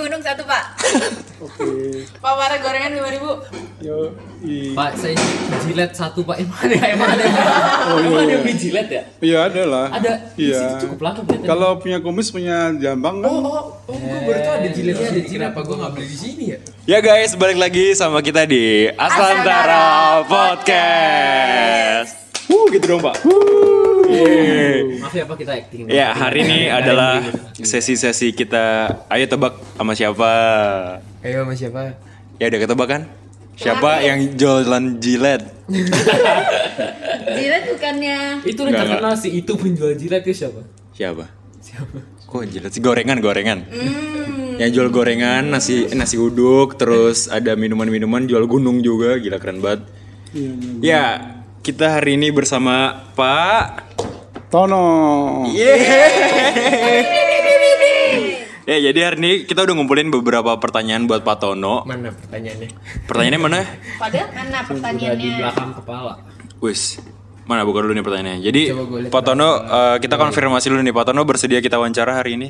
gunung satu pak. Oke. Pak Mara gorengan lima ribu. Yo. i- Pak, saya jilet satu pak. Emang ada, emang ada, emang ada yang beli jilet ya? Iya ada lah. Ada. Di Iya. cukup laku kelihatan. Kalau punya kumis punya jambang kan. oh, oh, oh, gue baru tahu ada jiletnya ada jilet. Kenapa gue nggak beli di sini ya? Ya guys, balik lagi sama kita di Aslantara Podcast. Wuh, gitu dong, Pak. Yeay. Maaf ya pak kita acting. Ya, hari ini adalah sesi-sesi kita Ayo tebak sama siapa? Ayo sama siapa? Ya udah ketebak kan? Siapa yang jualan jilet? Jilet bukannya. Itu yang terkenal sih itu penjual jilet itu siapa? Siapa? Siapa? Kok jilet sih gorengan gorengan? Yang jual gorengan, nasi nasi uduk, terus ada minuman-minuman, jual gunung juga, gila keren banget. Iya, iya. Ya, kita hari ini bersama Pak Tono. Ya, jadi hari ini kita udah ngumpulin beberapa pertanyaan buat Pak Tono. Mana pertanyaannya? Pertanyaannya mana? Padahal mana Udah di pertanyaannya? belakang kepala. Wis. Mana buka dulu nih pertanyaannya. Jadi Pak Tono eh, kita konfirmasi dulu nih Pak Tono bersedia kita wawancara hari ini.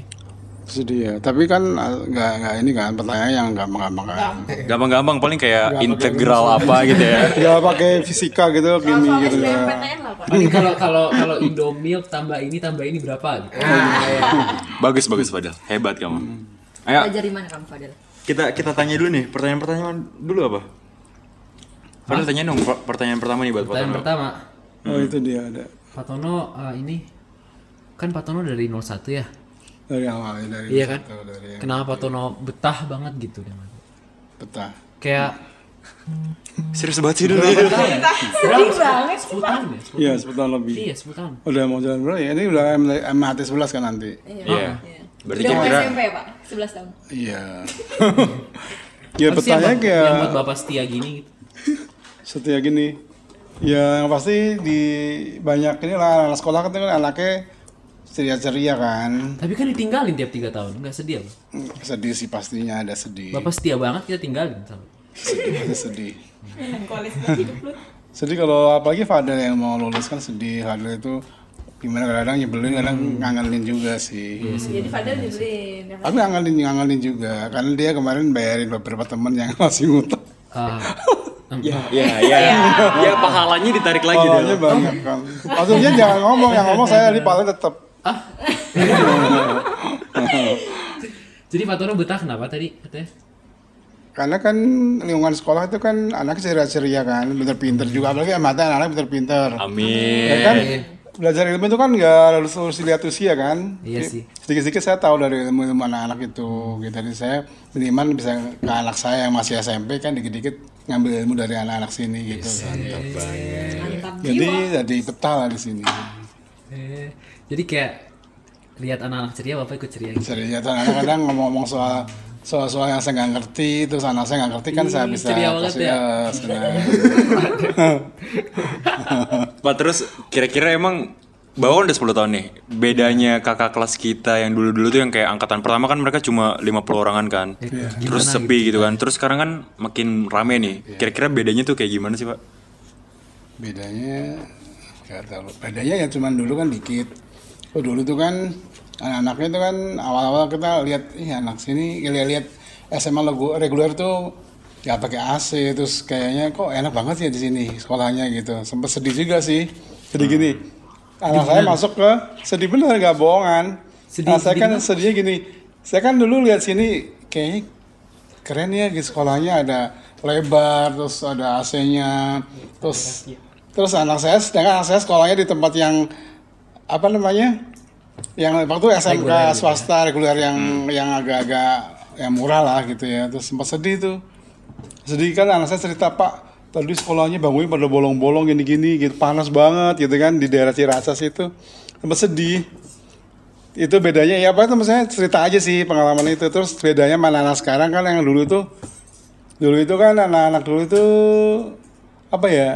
Ya. Tapi kan uh, nggak nggak ini kan pertanyaan yang gampang-gampang kan. Gampang-gampang paling kayak integral apa gitu ya. Nggak pakai fisika gitu, kimi Soal gitu ya. Kalau kalau kalau Indomilk tambah ini tambah ini berapa gitu. Bagus bagus Fadil. Hebat kamu. Ayo Belajar di mana kamu Fadil? kita kita tanya dulu nih pertanyaan-pertanyaan dulu apa? Fadil tanya dong per- pertanyaan pertama nih buat Pak Pertanyaan Tono. pertama, Oh itu dia ada. Pak Tono eh, ini kan Pak Tono dari 01 ya. Dari awal ya, dari Iya kan? satu, dari yang Kenapa Pak Tono betah banget gitu dengan peta. kayak Serius banget sih dulu. Sedih banget. 10 tahun ya? 10 Iya, sepuluh tahun lebih. Iya, 10 tahun. Udah mau jalan berapa ya? Ini udah MHT 11 kan nanti. Iya. Berarti Udah mau kira-kira SMP ya pak? 11 tahun. Iya. ya buat- kayak yang buat Bapak setia gini gitu. setia gini. Ya yang pasti di banyak ini lah anak sekolah kan kan anaknya ceria-ceria kan. Tapi kan ditinggalin tiap 3 tahun, enggak sedih apa? Sedih sih pastinya ada sedih. Bapak setia banget kita tinggalin sama. Sedih, ada sedih. Sedih kalau apalagi Fadel yang mau lulus kan sedih. Fadel itu gimana kadang-kadang nyebelin, kadang ngangelin juga sih. Jadi Fadil dibeliin. ya? Aku ngangelin ngangelin juga karena dia kemarin bayarin beberapa teman yang masih ngutang. Ah, ya ya ya. Ya pahalanya ditarik lagi dong. banyak kan. Maksudnya jangan ngomong, yang ngomong saya di paling tetap. jadi Pak Tono betah kenapa tadi katanya? Karena kan lingkungan sekolah itu kan anaknya ceria-ceria kan, pinter-pinter juga. Apalagi mata anak pinter-pinter. Ya kan Amin. belajar ilmu itu kan nggak harus harus dilihat usia kan. Iya sih. Sedikit-sedikit saya tahu dari ilmu-ilmu anak-anak itu. Gitu. Jadi saya minimal bisa ke anak saya yang masih SMP kan dikit-dikit ngambil ilmu dari anak-anak sini gitu kan. Mantap Jadi jiwa. jadi betah lah di sini. Eh, jadi kayak lihat anak-anak ceria Bapak ikut ceria gitu. Ceria tuh kadang-kadang ngomong-ngomong soal soal-soal yang saya nggak ngerti terus anak saya nggak ngerti kan saya bisa ceria banget kasih ya. senang. Pak terus kira-kira emang Bawa udah 10 tahun nih. Bedanya kakak kelas kita yang dulu-dulu tuh yang kayak angkatan pertama kan mereka cuma 50 orangan kan. Terus sepi gitu kan. Terus sekarang kan makin rame nih. Kira-kira bedanya tuh kayak gimana sih, Pak? bedanya nggak tahu bedanya ya cuman dulu kan dikit oh dulu tuh kan anak-anaknya tuh kan awal-awal kita lihat ih anak sini lihat-lihat SMA logo reguler tuh ya pakai AC terus kayaknya kok enak banget ya di sini sekolahnya gitu. Sempet sedih juga sih sedih gini. Anak saya masuk ke sedih bener nggak bohongan. Sedih- Nah, saya sedih kan kenapa? sedihnya gini saya kan dulu lihat sini kayaknya keren ya di sekolahnya ada lebar terus ada AC-nya terus terus anak saya sedangkan anak saya sekolahnya di tempat yang apa namanya? Yang waktu SMK swasta reguler yang yang agak-agak yang murah lah gitu ya. Terus sempat sedih tuh. Sedih kan anak saya cerita pak tadi sekolahnya bangunnya pada bolong-bolong gini-gini gitu panas banget gitu kan di daerah Ciracas itu. Sempat sedih. Itu bedanya ya apa itu maksudnya cerita aja sih pengalaman itu. Terus bedanya mana anak sekarang kan yang dulu itu dulu itu kan anak-anak dulu itu apa ya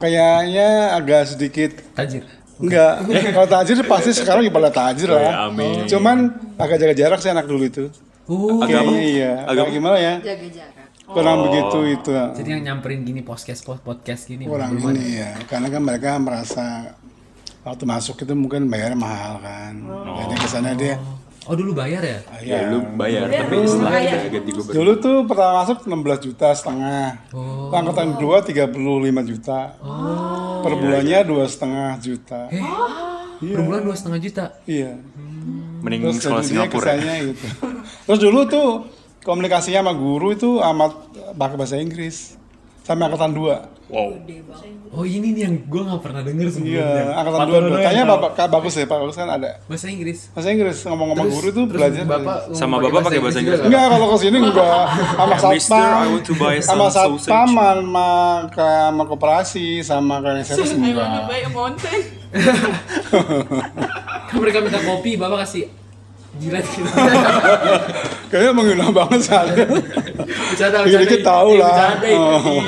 kayaknya agak sedikit Tajir. Enggak. Kalau tajir pasti sekarang pada tajir Oh, ya, lah amin. cuman agak jaga jarak sih anak dulu itu. Oh, Agak apa? iya. Agak agak gimana ya? Jaga jarak. kurang begitu itu. Jadi yang nyamperin gini podcast podcast gini. kurang ini ya karena kan mereka merasa waktu masuk itu mungkin bayarnya mahal kan. Jadi ke sana dia Oh dulu bayar ya? Ya lu bayar, tapi setelah kita ganti gubernur. Dulu tuh pertama masuk 16 juta setengah. Oh. Angkatan kedua 35 juta. Per bulannya dua setengah juta. Eh, per bulan dua setengah juta. Iya. Mending Terus sekolah Singapura. ya. kesannya gitu. Terus dulu tuh komunikasinya sama guru itu amat pakai bahasa Inggris. Sampai angkatan 2. Wow. Oh ini nih yang gue nggak pernah denger sebelumnya. Iya, angkatan Pak 2. Tono yang Kayaknya. Bapak Kak bagus ya, Pak Bagus kan ada. bahasa Inggris. Bahasa Inggris ngomong-ngomong guru tuh Terus belajar. bapak Sama bapak pakai bahasa Inggris juga Enggak, kalau ke sini enggak sama Mister, I satpam. want to buy Sama some satpam sausage. sama ke sama koperasi sama kayak service I want to enggak. buy a mountain. Kan mereka minta kopi, bapak kasih jilat gitu. Kayaknya menghina banget saya. Bercanda, Dikit-dikit tahu Iya, lah. Bercanda ini. Oh.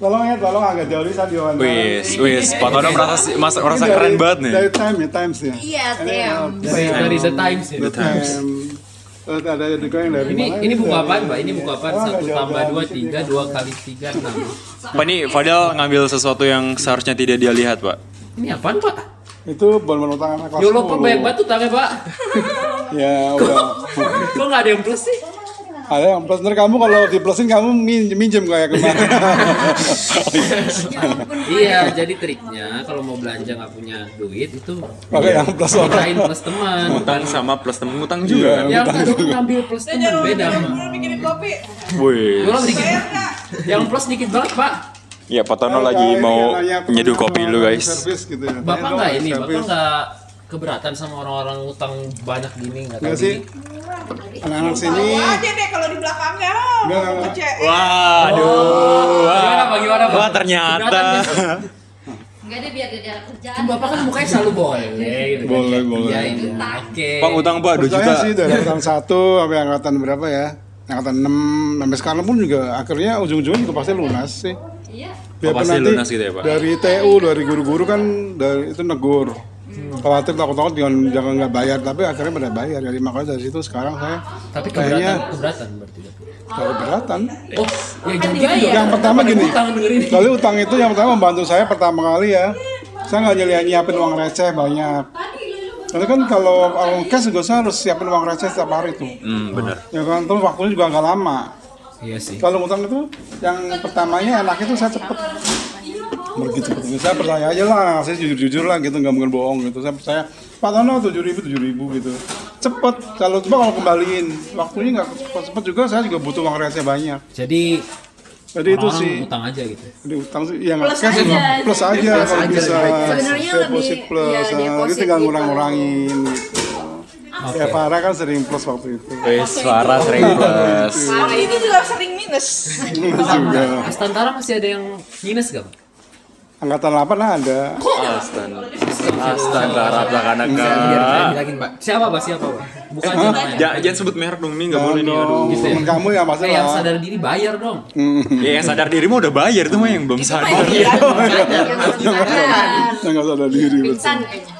Tolong ya, tolong agak jauh di saat diwawancara. Wis, wis, Pak Tono merasa mas merasa keren banget nih. Dari time ya, Times ya. Iya, damn. Dari The Times ya. The Times. Terus ada juga yang dari Ini ini buku apaan, Mbak? Ini buku apaan? Oh, Satu tambah dua tiga ya. dua kali tiga enam. Pak ini Fadel ngambil sesuatu yang seharusnya tidak dia lihat, Pak. Ini apaan, Pak? Itu bon-bon utang anak kelas Ya Pak, 10. banyak banget Pak. Ya, udah. Kok nggak ada yang plus sih? Ada yang plus. Ntar kamu kalau di plusin kamu min- minjem kayak kemarin. Iya, jadi triknya kalau mau belanja nggak punya duit itu Pakai yang plus orang. lain plus teman. Utang sama plus temen utang juga kan. Yang tadi kan ngambil plus teman beda. Wih. Yang plus dikit banget, Pak. Ya Pak Tono lagi Kayak mau nyeduh kopi dulu guys. Service gitu ya. Bapak nggak ini, service. Bapak nggak keberatan sama orang-orang utang banyak gini nggak tahu Nggak sih? Anak-anak sini. Tahu aja deh kalau di belakangnya. Enggak, enggak, enggak. Kece. Waduh. Gimana, Pak? Gimana, Pak? Wah ternyata. Nggak? Enggak deh biar dia kerjaan. Bapak kan mukanya selalu boleh gitu. kan. Boleh, boleh. Iya, iya. Oke. Pak utang Pak 2 Percaya juta. sih dari angkatan 1 sampai angkatan berapa ya? Angkatan 6 sampai sekarang pun juga akhirnya ujung-ujungnya juga pasti lunas sih. Iya. Biarpun pasti lunas gitu ya, Pak? Dari TU, dari guru-guru kan dari itu negur. Khawatir takut-takut jangan jangan nggak bayar, tapi akhirnya pada bayar. Jadi makanya dari situ sekarang saya Tapi kayaknya keberatan, keberatan berarti. keberatan. Oh, ya jangan gitu dong. Yang pertama gini, Utang kali utang itu yang pertama membantu saya pertama kali ya. Saya nggak nyeli- nyiapin uang receh banyak. Karena kan kalau uang cash juga saya harus siapin uang receh setiap hari tuh. Hmm, benar. Ya kan, terus waktunya juga nggak lama. Iya sih. Kalau ngutang itu yang pertamanya enak itu saya cepet begitu cepet saya percaya aja lah saya jujur jujur lah gitu nggak mungkin bohong gitu saya percaya Pak Tono tujuh ribu tujuh ribu gitu cepet kalau coba kalau kembaliin waktunya nggak cepet cepet juga saya juga butuh uang receh banyak Jadi jadi itu sih utang aja gitu. jadi utang sih ya nggak Plus cash aja. plus aja Plus kalau aja bisa. Sebenarnya deposit lebih- plus ya, nah, jadi tinggal gitu. ngurang-ngurangin gitu. Oke. ya Farah kan sering plus waktu itu Wis Farah sering plus. Tapi ini juga sering minus. juga Astantara masih ada yang minus gak? Angkatan 8 ada Astaga. Astaga, saya anak. bilangin Pak. Siapa Pak? Siapa Pak? Bukan Eh, namanya. jangan, jangan sebut merek dong, nih nggak boleh nih. Aduh. Gitu ya? kamu ya pasti Eh, yang lah. sadar diri bayar dong. Ya yang sadar diri mah udah bayar tuh mah yang belum sadar. Iya. Yang nggak sadar diri betul. Kayaknya.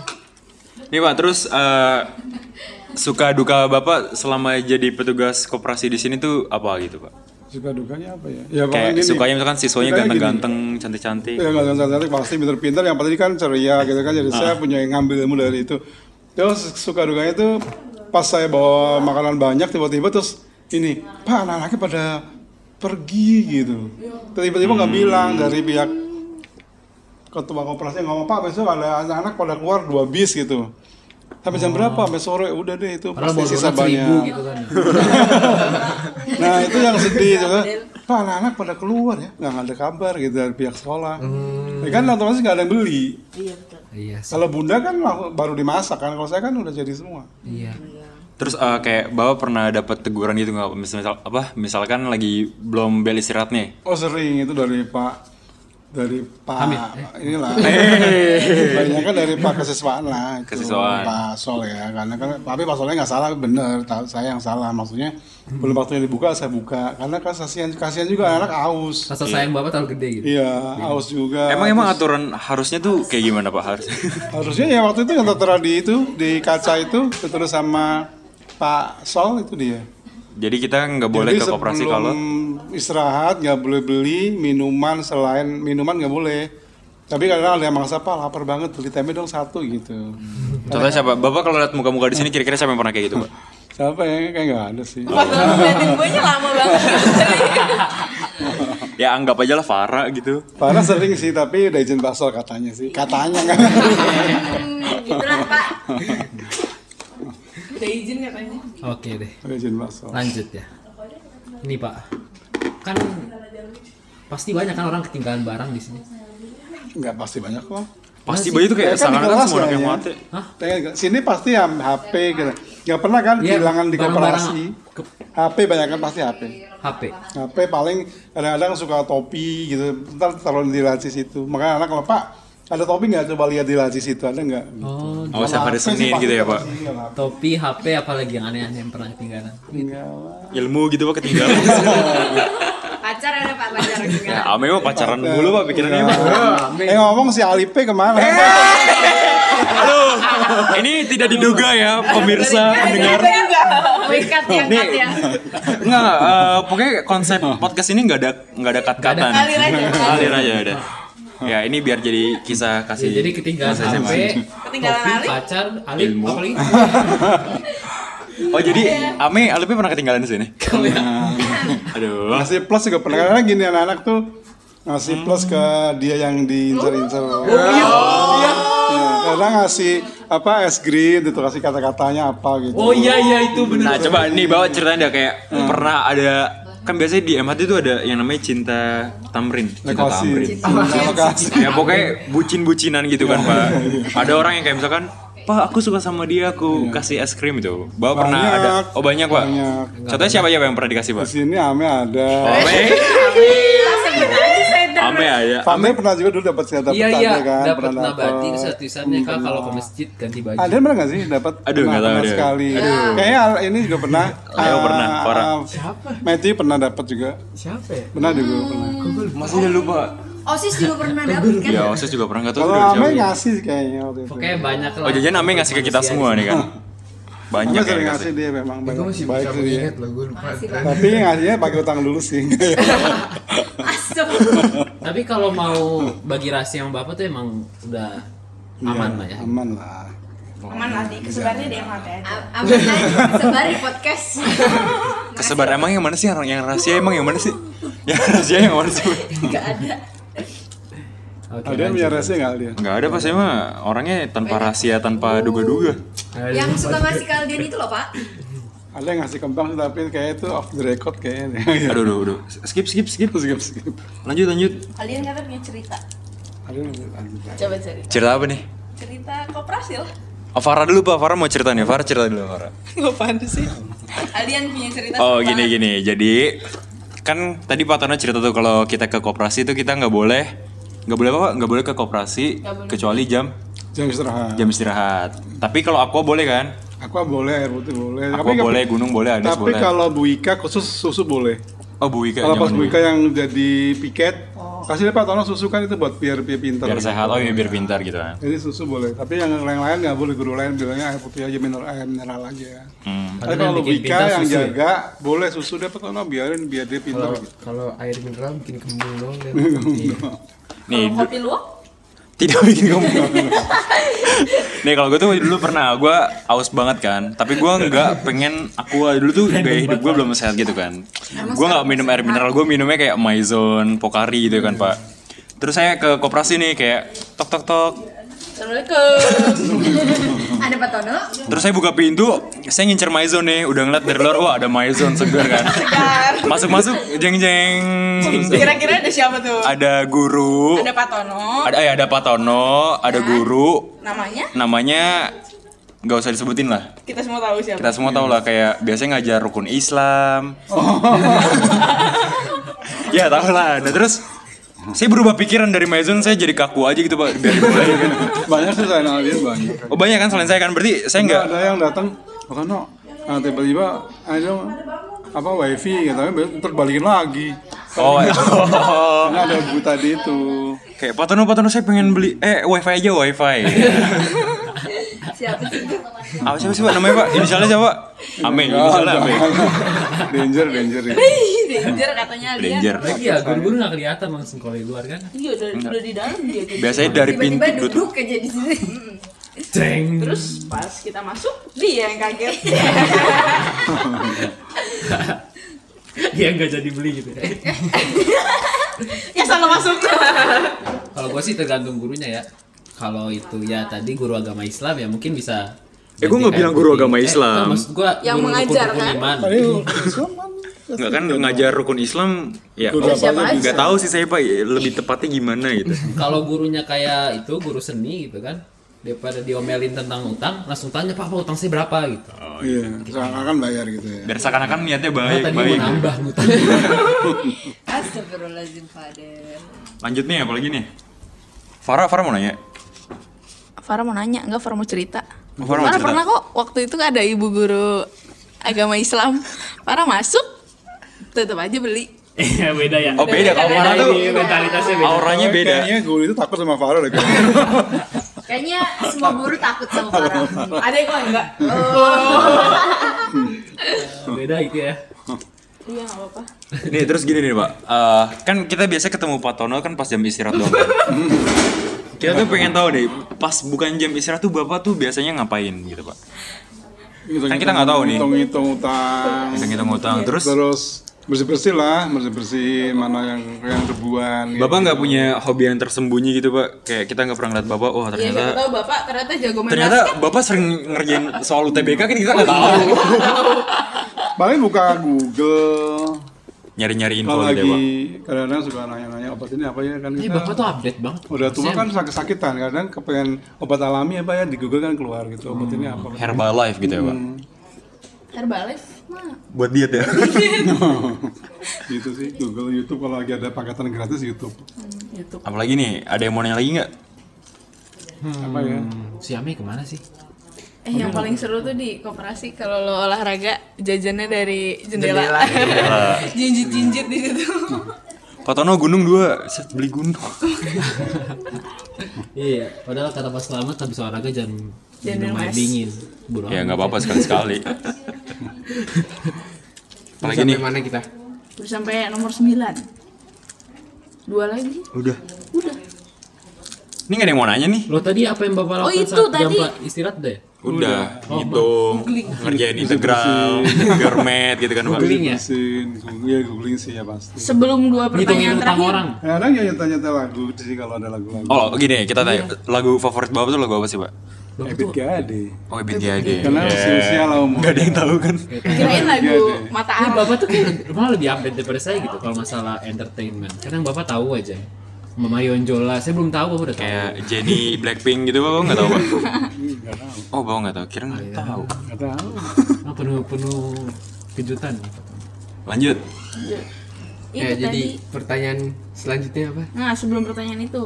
Nih Pak, terus eh, suka duka Bapak selama jadi petugas koperasi di sini tuh apa gitu Pak? Suka dukanya apa ya? Ya Kayak gini. sukanya misalkan siswanya ganteng-ganteng, cantik-cantik. Ya nggak cantik pasti pinter-pinter. Yang pasti kan ceria gitu kan. Jadi Ah. saya punya yang ngambil ilmu dari itu. Terus suka dukanya itu pas saya bawa makanan banyak tiba-tiba terus ini Pak anak-anaknya pada pergi gitu. Tiba-tiba nggak Hmm. bilang dari pihak ketua koperasi ngomong Pak besok ada anak-anak pada keluar dua bis gitu. Sampai jam berapa? Sampai sore udah deh itu Padahal pasti bawa sisa banyak. gitu kan. Nah itu yang sedih juga. Pak anak-anak pada keluar ya, nggak ada kabar gitu dari pihak sekolah. Ya kan otomatis nggak ada yang beli. Iya sih. Kalau bunda kan baru dimasak kan, kalau saya kan udah jadi semua. Iya. Terus eh, kayak Bapak pernah dapat teguran gitu nggak? Misal, misal apa? Misalkan lagi belum bel istirahat nih. Oh sering itu dari Pak dari Pak Hamid, inilah. Banyak kan dari Pak kesiswaan lah. Itu, Kesiswaan. Pak Sol ya. Karena kan tapi Pak Solnya nggak salah. Bener. Saya yang salah. Maksudnya belum waktunya dibuka saya buka. Karena kan kasihan kasihan juga anak aus Rasa sayang Bapak terlalu gede gitu. iya aus juga. Emang emang aturan harusnya tuh kayak gimana Pak? Harusnya? Harusnya ya waktu itu yang tertera di itu di kaca itu terus sama Pak Sol itu dia. Jadi kita nggak boleh Jadi ke koperasi sebelum kalau istirahat nggak boleh beli minuman selain minuman nggak boleh. Tapi kadang ada yang maksa pak lapar banget beli tempe dong satu gitu. Contohnya siapa? Bapak kalau lihat muka-muka di sini kira-kira siapa yang pernah kayak gitu, Pak? Siapa ya? Kayak nggak ada sih. Pas ngeliatin gue nya lama banget. Ya anggap aja lah Farah gitu. Farah sering sih, tapi udah izin basol katanya sih. Katanya kan. Hmm, gitulah pak. Udah izin katanya. Oke deh. Izin. Lanjut ya. Ini Pak. Kan pasti banyak kan orang ketinggalan barang di sini. Nggak pasti banyak kok. Pasti bayi itu kayak kan kelas semua yang mati. Hah? Sini pasti ya HP gitu. Nggak pernah kan Iya, kehilangan di koperasi. ke- HP banyak kan pasti HP. HP. HP paling kadang-kadang suka topi gitu. Ntar taruh di laci situ. Makanya anak kalau Pak ada topi nggak coba lihat di laci situ ada nggak? Oh, Oh, siapa hari Senin gitu ya, Pak? topi, HP, apalagi yang aneh-aneh yang pernah ketinggalan. Enggak lah. Ilmu gitu Pak ketinggalan. Pacar ada pak pacar ya, Ame mah pacaran dulu Pak pikirannya Pak. Eh ngomong si Alipe ke mana? Aduh, ini tidak diduga ya pemirsa pendengar. Wikat ya. Enggak, eh, pokoknya konsep podcast ini nggak ada nggak ada kat-katan. Ngalir aja. Ngalir aja udah. Ya ini biar jadi kisah Ya, kasih. jadi ketinggalan. HP, Ketinggalan topi, Ali. pacar, alif, Ilmu. apalagi Oh jadi Ame Alpi pernah ketinggalan di sini? Aduh. ngasih plus juga pernah kadang gini anak-anak tuh ngasih plus ke dia yang diincer-incer. Oh iya. Kadang ngasih apa es green itu kasih kata-katanya apa gitu. Oh iya iya itu benar. Nah coba nih bawa ceritain deh kayak pernah ada kan biasanya di MHT itu ada yang namanya cinta tamrin, cinta tamrin. Ya pokoknya bucin-bucinan gitu kan pak. Ada orang yang kayak misalkan, Pak aku suka sama dia, aku kasih es krim itu. Bapak pernah ada? Oh banyak pak. Banyak. Contohnya siapa ya yang pernah dikasih pak? Di sini Ame ada. Ame, Sebut aja saya Ame ada. Fame pernah juga dulu dapat dapat Iya iya, kan, dapat pernah nabati terus tulisannya kak kalau ke masjid ganti baju. Ada pernah nggak sih dapat? Aduh, nggak tahu deh. sekali. Kayaknya Al- ini juga pernah. Ayo, pernah, Ah, Farah. ah, Matthew pernah dapat juga. Siapa ya? Pernah juga pernah. Masih lupa. Osis juga pernah dapet kan? Ya Osis juga pernah nggak tahu Kalau Ame siapa. ngasih kayaknya waktu itu. Pokoknya banyak lah. Oh jajan Ame ngasih ke kita semua nih kan. Banyak yang ngasih. dia memang banyak masih baik bisa sih dia. mengingat loh, gue lupa. Tapi ngasihnya pakai utang dulu sih. Tapi kalau mau bagi rahasia sama bapak tuh emang udah aman lah ya. Aman lah. Aman lah di kesebarnya di MHT aja. A- Aman aja sebar di podcast. Kesebar emang yang mana sih orang yang rahasia emang yang mana sih? Yang rahasia yang mana sih? Gak ada. Oke. Ada yang punya rahasia nggak dia? Enggak ada pas emang orangnya tanpa rahasia, tanpa duga-duga. Yang suka ngasih kalian itu loh pak. Ada yang ngasih kembang tapi kayak itu off the record kayaknya. Aduh, aduh, aduh. Skip, skip, skip. skip skip. Lanjut, lanjut. Kalian kata punya cerita. Ada yang Coba cerita. Cerita apa nih? Cerita koperasi lah. Oh, Farah dulu, Pak. Farah mau cerita nih. Farah cerita dulu, Farah. Gak pantas sih. Kalian punya cerita Oh, gini gini. Jadi kan tadi Pak Tono cerita tuh kalau kita ke koperasi itu kita nggak boleh nggak boleh apa? Nggak boleh ke koperasi kecuali jam jam istirahat. jam istirahat. Tapi kalau aqua boleh kan? Aqua boleh, air putih boleh. Aqua nggak- boleh, gunung boleh, Tapi boleh. kalau Bu Ika khusus susu boleh. Oh, Bu Ika. Kalau pas Bu. Ika yang jadi piket, kasih dia Pak Tono susu kan itu buat biar biar pintar. biar sehat. Oh, iya biar pintar gitu kan. Jadi susu boleh, tapi yang lain-lain nggak boleh. Guru lain bilangnya air putih aja mineral air mineral aja. Hmm. Tapi kalau Wika pintar yang susu ya? jaga, boleh susu dia Pak Tono biarin biar dia pintar. Kalau kalau air mineral bikin kembung doang dan Nih, kopi luwak, tidak bikin kamu. Nih kalau gue tuh dulu pernah, gue aus banget kan. Tapi gue nggak pengen aqua dulu tuh gaya hidup gue belum sehat gitu kan. Gue nggak minum air mineral, gue minumnya kayak Maison, Pokari gitu kan pak. Terus saya ke koperasi nih kayak tok tok tok. Assalamualaikum. Ada Pak Tono. Terus saya buka pintu, saya ngincer Maison nih. Udah ngeliat dari luar, wah ada Maison segar kan. Masuk masuk, jeng jeng. Kira-kira ada siapa tuh? Ada guru, Ada Pak Tono. ada ya ada Pak Tono, ada guru, Namanya namanya nggak usah disebutin lah kita semua tahu siapa. kita semua tahu lah kayak biasanya ngajar rukun Islam ya tahu lah nah terus saya berubah pikiran dari Maison saya jadi kaku aja gitu pak biar kan Banyak sih saya dia banyak. oh banyak kan selain saya kan berarti saya Enggak nggak ada yang datang, Pak Tono, nah, tiba-tiba ada apa wifi gitu, tapi ntar balikin lagi. oh, oh. Karena ada bu tadi itu. kayak Pak Tono Pak Tono saya pengen beli eh wifi aja wifi Siapa sih? apa siapa sih pak namanya pak inisialnya siapa Ame inisialnya Ame danger, danger. Ih, danger katanya dia. Danger Iya, guru-guru nggak kelihatan langsung kalau di luar kan. Iya, udah, udah di dalam dia. tuh. biasanya dari pintu Tiba-tiba tuh duduk aja di sini. Ceng. Terus pas kita masuk, dia yang kaget. Dia nggak jadi beli gitu. ya salah masuk. Kalau gue sih tergantung gurunya ya. Kalau itu ya tadi guru agama Islam ya mungkin bisa. Eh, gua nggak ganti bilang guru agama Eh, Islam. kan maksud gua Yang guru mengajar, kan? iman. Islam kan Nggak kan ngajar rukun Islam ya Guru oh, siapa nggak tahu sih saya pak lebih tepatnya gimana gitu Kalau gurunya kayak itu guru seni gitu kan. Daripada diomelin tentang utang, langsung tanya Pak, Pak utang saya berapa gitu. Iya, seakan-akan bayar gitu ya. biar seakan-akan niatnya Oh, baik tadi baik mau nambah ngutang. Astagfirullahaladzim, Father. lanjut nih apalagi nih Farah Farah mau nanya Farah mau nanya, enggak Farah mau cerita. Oh, Farah cerita. pernah kok waktu itu ada ibu guru agama Islam. Farah masuk, tetap aja beli. Iya beda ya. oh beda kalau Farah tuh Ini mentalitasnya beda. auranya beda Kayaknya guru itu takut sama Farah deh. kayaknya. Semua guru takut sama Farah. Ada yang kok enggak? Beda gitu ya. Iya, apa-apa. nih terus gini nih pak Eh, kan kita biasa ketemu Pak Tono kan pas jam istirahat doang kan? Kita tuh pengen tahu deh pas bukan jam istirahat tuh bapak tuh biasanya ngapain gitu pak Kan kita nggak tahu nih. Hitung-hitung utang. kita kita ngutang terus Terus bersih-bersih lah, bersih-bersih mana yang yang debuan. gitu. bapak nggak punya hobi yang tersembunyi gitu pak kayak kita nggak pernah ngeliat bapak wah Iya, ternyata siapa tahu Bapak ternyata jago main ternyata basket. bapak sering ngerjain soal UTBK kan kita nggak tahu Paling buka Google. Nyari-nyari info Kalau gitu ya pak? lagi kadang-kadang suka nanya-nanya obat ini apa ya kan Eh kita bapak tuh update banget. udah tua kan sakit-sakitan kadang kepengen obat alami apa ya di Google kan keluar gitu obat ini apa? Herbalife gitu ya pak? Herbalife? Mah. buat diet ya? Gitu sih Google YouTube kalau lagi ada paketan gratis YouTube. YouTube. apalagi nih ada yang mau nanya lagi nggak? Apa ya? Si Ame ke mana sih? Eh yang paling seru tuh di koperasi kalau lo olahraga jajannya dari jendela. Jinjit-jinjit di situ. Pak Tono gunung dua set beli gunung Iya, padahal kata Pak Selamat habis olahraga jangan Jangan minum air dingin. Bodo ya nggak apa-apa sekali sekali apalagi nih Sampai mana kita? Terus sampai nomor 9. Dua lagi. udah ini nggak ada yang mau nanya nih Lo tadi apa yang Bapak Oh, lakukan itu saat tadi. istirahat deh? Udah ngitung ngerjain integral garmet gitu kan. Pak Googling ya? Bersihin, Google, ya googling sih ya pasti. Sebelum dua pertanyaan terakhir. orang. kadang ya tanya-tanya lagu sih kalau ada lagu-lagu? Oh gini kita tanya. Lagu favorit bapak tuh lagu apa sih pak? Ebit Gade. Oh Ebit Giade karena usia lah umur nggak ada yang tahu kan? Kirain lagu mata Ini Arab. Bapak tuh kayak malah lebih update daripada saya gitu kalau masalah entertainment. Kadang Bapak tahu aja. Mama Yonjola, saya belum tahu udah tahu. kayak Jenny Blackpink gitu bapak nggak tahu tahu oh bapak nggak tahu kira nggak tahu nggak tahu Oh, penuh penuh kejutan. lanjut Itu Ya, jadi tadi. pertanyaan selanjutnya apa? Nah, sebelum pertanyaan itu.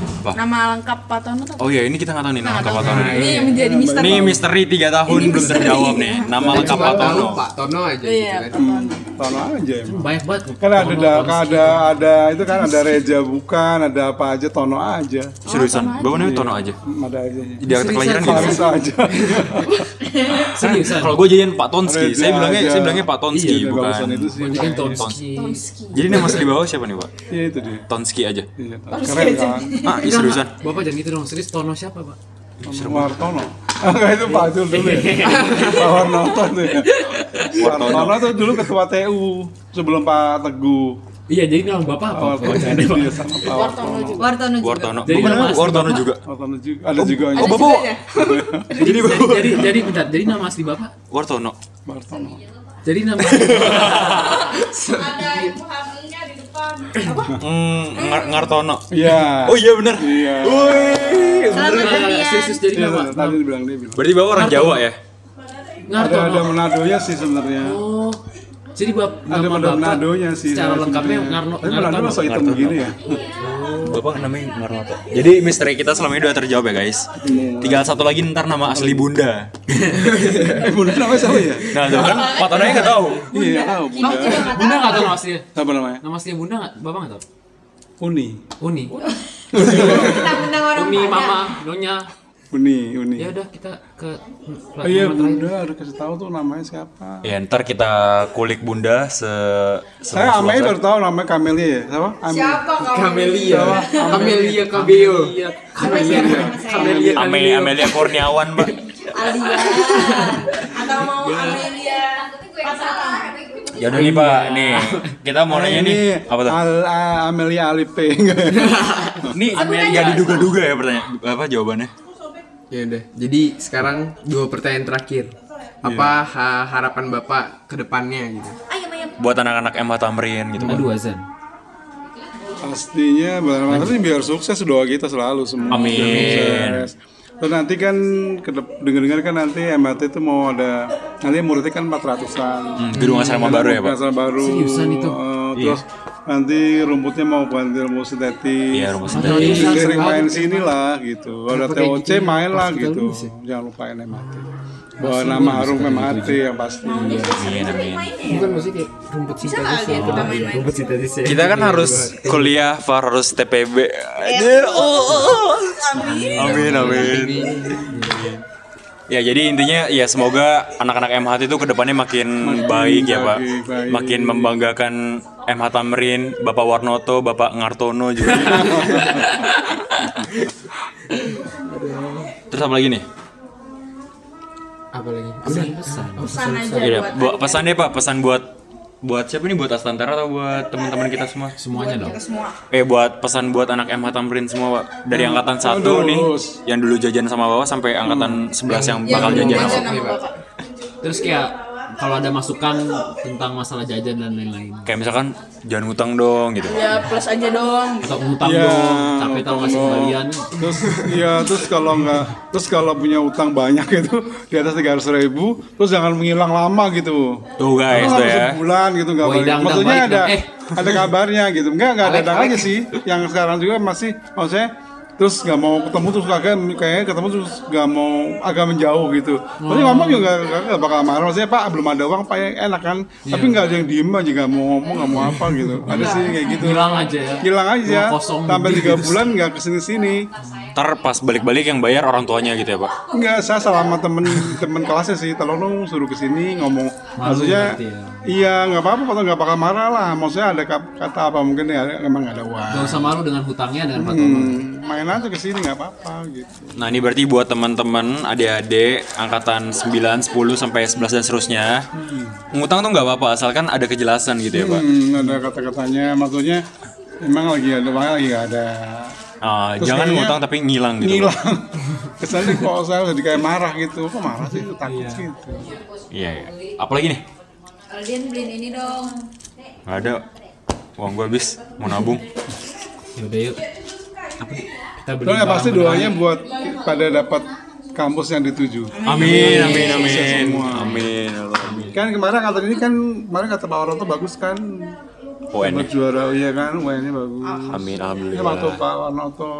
Apa? Nama lengkap Pak Tono tuh. oh iya ini kita nggak tahu nih nama lengkap Pak Tono Ini yang menjadi misteri. ini misteri tiga tahun Ini belum misteri. terjawab nih nama lengkap cuma Pak Tono Pak Tono aja Iya, gitu Pak kan. Tono. Tono aja emang Banyak banget. kan ada ada ada ada itu kan ada Reja bukan ada apa aja Tono aja seriusan bapak namanya Tono aja ada aja di akte kelahiran gitu aja Seriusan. Kalau gue jadian Pak Tonski, saya bilangnya saya bilangnya Pak Tonski Iya, bukan. bagusan itu sih Ini kan Tonski. Jadi nama asli bawah siapa nih Pak? iya itu dia Tonski aja. iya keren kan Ah, iya seriusan. Bapak jangan gitu dong. Serius Tono siapa, Pak? Wartono Enggak itu Pak Jul dulu ya Pak Warnoto tuh ya Wartono tuh dulu ketua TU sebelum Pak Teguh Iya, jadi nama Bapak apa? Wartono sama Pak Wartono Wartono juga. Wartono. Jadi nama asli Wartono Bapak? juga. Wartono juga ada juga Oh, ya. Bapak. Jadi, jadi, jadi, bentar. Jadi nama asli Bapak? Wartono. Wartono Jadi nama Ada ibu depan. Apa? Hmm, Ngar- Ngartono. iya Oh iya benar. iya Wih. Selamat kalian. serius jadi Iya, nama. tadi dibilang dia bilang Berarti Bapak orang Jawa ya? ada ada Ngartono. Menadonya sih sebenarnya Oh. Jadi bap ada nama Manado Bapak Menadonya sih Secara lengkapnya Ngarno tapi Manado masa hitam gini ya Bapak namanya Ngarnoto. Jadi misteri kita selama ini udah terjawab ya guys. Tinggal satu lagi ntar nama asli Bunda. eh bunda namanya siapa ya Nah, tuh kan Pak Tononya nggak tahu. iya nggak tahu bunda Bunda nggak tahu nama aslinya. apa namanya Nama aslinya Bunda nggak? Bapak nggak tahu? Uni Uni. Mentang-mentang orang Uni, Padang. Mama, Nyonya. Uni, Uni. Ya udah kita ke Oh iya. Bunda harus kasih tahu tuh namanya siapa. Ya ntar kita kulik bunda se Saya Amei seluas- baru tahu namanya Kamelia ya. Siapa? Amei. Siapa? Kamelia. Kamelia Kabeo. Kamelia. Kamelia Ame Amelia Kurniawan mbak. Alia. Atau mau Amelia? Ya udah nih pak, nih kita mau nanya nih apa tuh? Al, Amelia Alipe. Nih nggak diduga-duga ya pertanyaan apa jawabannya? Ya udah. Jadi sekarang dua pertanyaan terakhir. Apa ha- harapan Bapak ke depannya gitu? Ayam ayam. Buat anak-anak MH Tamrin gitu. Aduh azan. Pastinya benar ini biar sukses doa kita selalu semua. Amin. Terus nanti kan kedep- dengar-dengar kan nanti MHT itu mau ada nanti muridnya kan 400-an. Hmm, gedung asrama baru ya pak? Asrama baru. Seriusan itu? Eh, terus nanti rumputnya mau ganti rumput sintetis. Iya Jadi sendiri. sering main sini lah gitu. Kalau ada TOC gitu ya? main lah gitu. ya? Jangan lupain MHT. Bawa nama harum MHT yang pasti. Amin amin. Bukan maksudnya kayak rumput sintetis. Rumput sintetis ya. Kita kan harus kuliah, Far harus TPB. Anjir, oh, oh, oh. Amin amin. Ya jadi intinya ya semoga anak-anak MHT itu ke depannya makin baik ya pak, baik, baik. makin membanggakan MH Tamrin, Bapak Warnoto, Bapak Ngartono juga. Terus apa lagi nih? Apa lagi? Pesan pesan. Pesan aja Iya, buat bu- pesannya pak, pesan buat buat siapa nih? Buat Astantara atau buat teman-teman kita semua? Semuanya dong. semua. Eh buat pesan buat anak MH Tamrin semua pak Dari angkatan satu nih Yang dulu jajan sama bawah Sampai angkatan 11 yang bakal jajan sama Jajan sama bapak. Terus kayak kalau ada masukan tentang masalah jajan dan lain-lain. Kayak misalkan Jangan ngutang dong gitu Ya plus aja dong. Atau ngutang Iya. dong, capek tau ngasih kembalian. Terus ya terus kalau nggak terus kalau punya utang banyak itu di atas tiga ribu terus jangan menghilang lama gitu. Tuh guys tuh ya sebulan gitu nggak balik. Maksudnya ada. Eh. ada kabarnya gitu. Enggak enggak ada aja sih. Yang sekarang juga masih maksudnya terus nggak mau ketemu terus kagak kayaknya ketemu terus nggak mau agak menjauh gitu. Maksudnya ngomong juga nggak nggak bakal marah. Maksudnya Pak belum ada uang Pak yang enak kan. Tapi nggak ada yang diem aja nggak mau ngomong nggak mau apa gitu. Ada sih kayak gitu. Hilang aja ya. Hilang aja. Sampai gitu. tiga bulan nggak ke sini sini. Ntar pas balik-balik yang bayar orang tuanya gitu ya pak Enggak, saya selama temen temen kelasnya sih, tolong dong suruh ke sini ngomong. Maksudnya, ya. iya nggak apa-apa, kalau nggak bakal marah lah. Maksudnya ada kata apa mungkin ya emang nggak ada Gak uang. usah malu dengan hutangnya dengan Pak Tono. Hmm, main aja ke sini nggak apa-apa gitu. Nah ini berarti buat teman-teman adik-adik Angkatan 9, 10 sampai 11 dan seterusnya Ngutang tuh nggak apa-apa asalkan ada kejelasan gitu ya pak Hmm, ada kata-katanya, maksudnya emang lagi ada uangnya lagi nggak ada. Ah, Terus Jangan kayaknya ngutang tapi ngilang gitu. Ngilang. Kesannya kok saya jadi kayak marah gitu. Kok marah sih? Takut gitu. Iya iya Apalagi nih? Aldian beliin ini dong. Nggak ada Uang gue habis Mau nabung Ya udah yuk. Kita beli ya pasti doanya buat pada dapat kampus yang dituju. Amin amin amin Sukses semua. Amin Allah, amin Kan kemarin kata ini kan kemarin kata Pak Waroto bagus kan UN juara iya kan UN-nya bagus. Amin Ini waktu alhamdulillah Pak Warnoto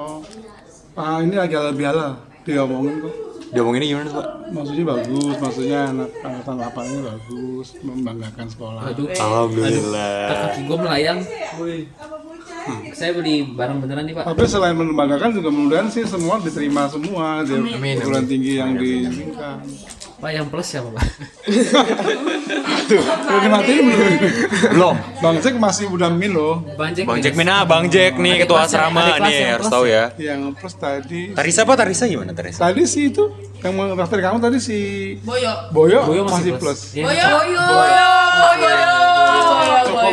Pak ini lagi halal bihala diomongin kok. Ini gimana pak? Maksudnya bagus, maksudnya anak angkatan 8 ini bagus, membanggakan sekolah. Aduh, Alhamdulillah kaki gue melayang. Saya beli barang beneran nih Pak. Tapi selain membanggakan juga mudah-mudahan sih semua diterima semua di perguruan tinggi yang diinginkan. Pak yang plus siapa Pak? Tuh, udah dimatiin belum? Belum Bang Jack masih udah min loh. Bang Jack. Bang nih, Jack. Mina, Bang Jack nih ketua ya? asrama nih yang harus tahu ya. Yang plus tadi Tarisa apa Tarisa gimana Tarisa? Tadi sih itu yang mendaftar kamu tadi si Boyo. Boyo, Boyo masih, masih plus. Iya. Boyo. Boyo. Boyo.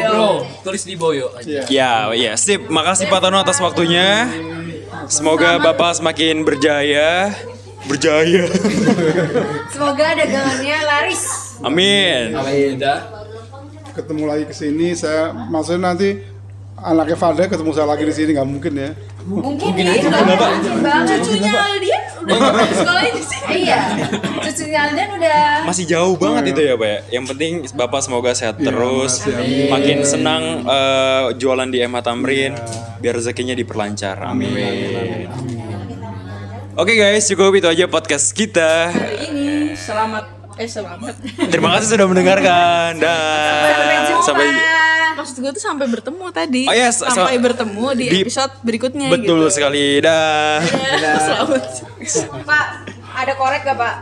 Bro, tulis di Boyo aja. Iya. Ya, ya, sip. Makasih Pak Tono atas waktunya. Semoga Bapak semakin berjaya. Berjaya. Semoga dagangannya laris. Amin. Beda. Ketemu lagi ke sini saya maksudnya nanti anaknya Fadel ketemu saya lagi di sini nggak mungkin ya. Mungkin ini kenapa? banget. Cucunya Aldian udah sekolah ini sih. Iya. Cucunya Aldian udah Masih jauh banget itu ya, Pak ya. Yang penting Bapak semoga sehat terus. Makin senang eh, jualan di MH Tamrin biar rezekinya diperlancar. Amin. Oke guys, cukup itu aja podcast kita. Hari ini selamat eh selamat. Terima kasih sudah mendengarkan dan sampai maksud gue tuh sampai bertemu tadi. Oh, yes, sampai bertemu di, di- episode berikutnya Betul gitu. sekali. Dah. Selamat. Pak, ada korek gak pak?